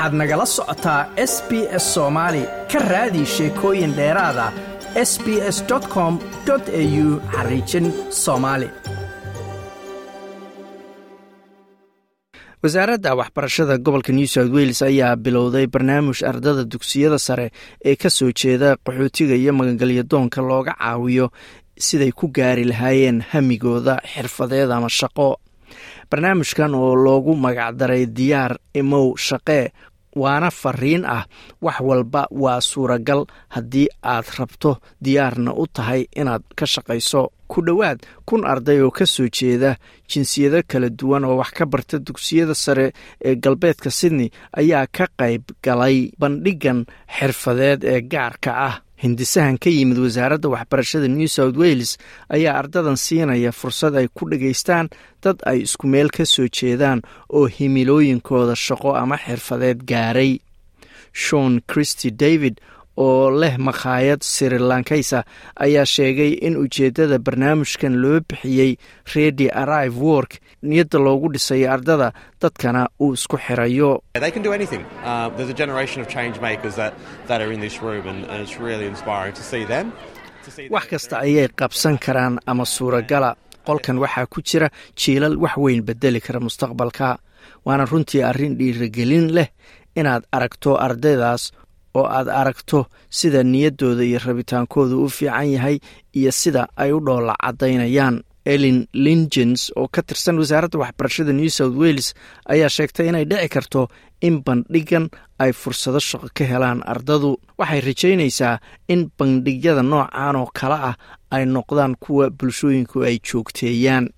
waxaad nagala socotaa s b s soomaali ka raadi sheekooyin dheeraada s b s com au xariijin soomaali wasaaradda waxbarashada gobolka new south wales ayaa bilowday barnaamij ardada dugsiyada sare ee ka soo jeeda qaxootiga iyo magangelya doonka looga caawiyo siday ku gaari lahaayeen hamigooda xirfadeed ama shaqo barnaamijkan oo loogu magacdaray diyaar imow shaqee waana fariin ah. Wax walba waa suuragal. Haddii aad rabto diyaarna u tahay inaad ka shaqayso ku dhowaad kun arday oo ka soo jeeda jinsiyado kala duwan oo wax ka barta dugsiyada sare ee galbeedka sydney ayaa ka qayb galay bandhigan xirfadeed ee gaarka ah hindisahan ka yimid wasaaradda waxbarashada new south wales ayaa ardadan siinaya fursad ay ku dhegaystaan dad ay isku meel ka soo jeedaan oo himilooyinkooda shaqo ama xirfadeed gaaray. Shon christy david oo leh makhaayad sirilankaysa ayaa sheegay in ujeeddada barnaamijkan loo bixiyey redi arrive work niyadda loogu dhisayo ardada dadkana uu isku xirayo. Wax kasta ayay qabsan karaan ama suuragala qolkan waxaa ku jira jiilal wax weyn bedeli kara mustaqbalka. Waana runtii arrin dhiirigelin leh inaad aragto ardaydaas oo aad aragto sida niyaddooda iyo rabitaankooda u fiican yahay iyo sida ay u dhoola caddaynayaan. Elin lingens oo ka tirsan wasaaradda waxbarashada new south wales ayaa sheegtay inay dhici karto in bandhigan ay fursado shaqo ka helaan ardadu. Waxay rajaynaysaa in bandhigyada noocan oo kale ah ay noqdaan kuwa bulshooyinku ay joogteeyaan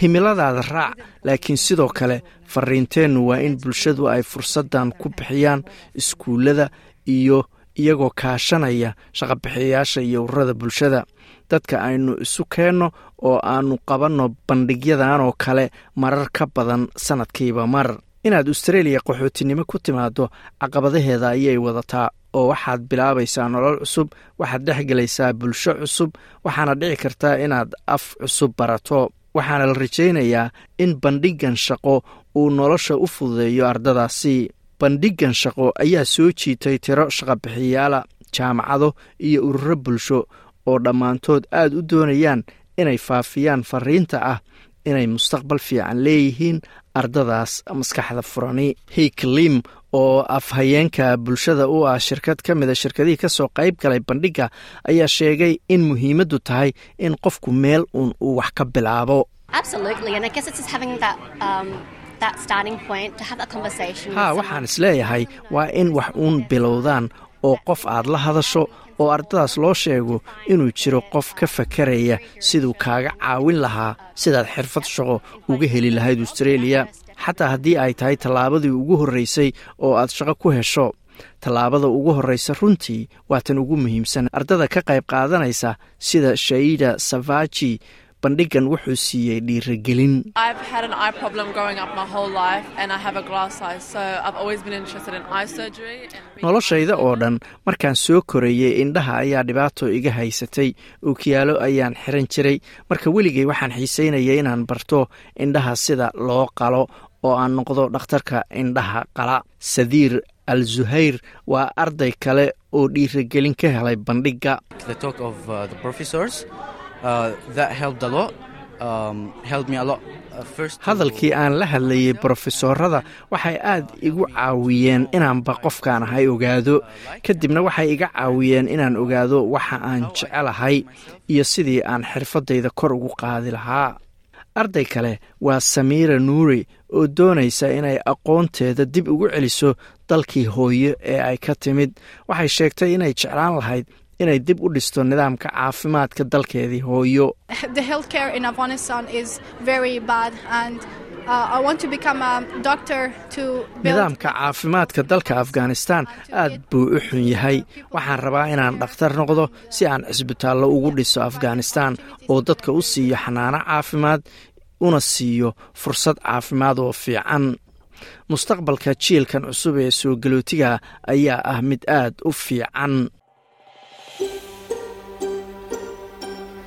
himiladaada raac laakiin sidoo kale fariinteennu waa in bulshadu ay fursaddan ku bixiyaan iskuullada iyo iyagoo kaashanaya shaqabixiyayaasha iyo ururada bulshada. Dadka aynu isu keenno oo aannu qabanno bandhigyadan oo kale marar ka badan sannadkiiba mar. Inaad austreeliya qaxootinimo ku timaado caqabadaheeda ayay wadataa oo waxaad bilaabaysaa nolol cusub waxaad dhex gelaysaa bulsho cusub waxaana dhici kartaa inaad af cusub barato. Waxaana la rajaynayaa in bandhigan shaqo uu nolosha u fududeeyo ardadaasi. Bandhigan shaqo ayaa soo jiitay tiro shaqabixiyaala jaamacado iyo ururo bulsho oo dhammaantood aad u doonayaan inay faafiyaan fariinta ah inay mustaqbal fiican leeyihiin ardadaas maskaxda furani hiklim oo afhayeenka bulshada u ah shirkad ka mida shirkadihii ka soo qayb galay bandhigga ayaa sheegay in muhiimaddu tahay in qofku meel uun uu wax ka bilaabo haa waxaan is leeyahay waa in wax uun bilowdaan oo qof aad la hadasho oo ardadaas loo sheego inuu jiro qof ka fakaraya siduu kaaga caawin lahaa sidaad xirfad shaqo uga heli lahayd austreeliya xataa haddii ay tahay tallaabadii ugu horreysay oo aad shaqo ku hesho. Tallaabada ugu horreysa runtii waa tan ugu muhiimsan. Ardada ka qayb qaadanaysa sida shaida savaji bandhigan wuxuu siiyey dhiirigelin. Noloshayda oo dhan markaan soo korayey indhaha ayaa dhibaato iga haysatay ookiyaalo ayaan xiran jiray. Marka weligay waxaan xiiseynaya inaan barto indhaha sida loo qalo oo aan noqdo dhakhtarka indhaha qala. Sadiir al zuhayr waa arday kale oo dhiirigelin ka helay bandhigga hadalkii aan la hadlayay brofesoorada waxay aad igu caawiyeen inaanba qofkaan ahay ogaado. Kadibna waxay iga caawiyeen inaan ogaado waxa aan jecelahay iyo sidii aan xirfadayda kor ugu qaadi lahaa. Arday kale waa samiira nuuri oo doonaysa inay aqoonteeda dib ugu celiso dalkii hooyo ee ay ka timid. Waxay sheegtay inay jeclaan lahayd inay dib u dhisto nidaamka caafimaadka dalkeedii hooyo. Nidaamka caafimaadka dalka afghanistan aad buu u xun yahay. Waxaan rabaa inaan dhakhtar noqdo si aan cisbitaallo ugu dhiso afghanistan oo dadka u siiyo xanaano caafimaad una siiyo fursad caafimaad oo fiican. Mustaqbalka jiilkan cusub ee soo galootiga ayaa ah mid aad u fiican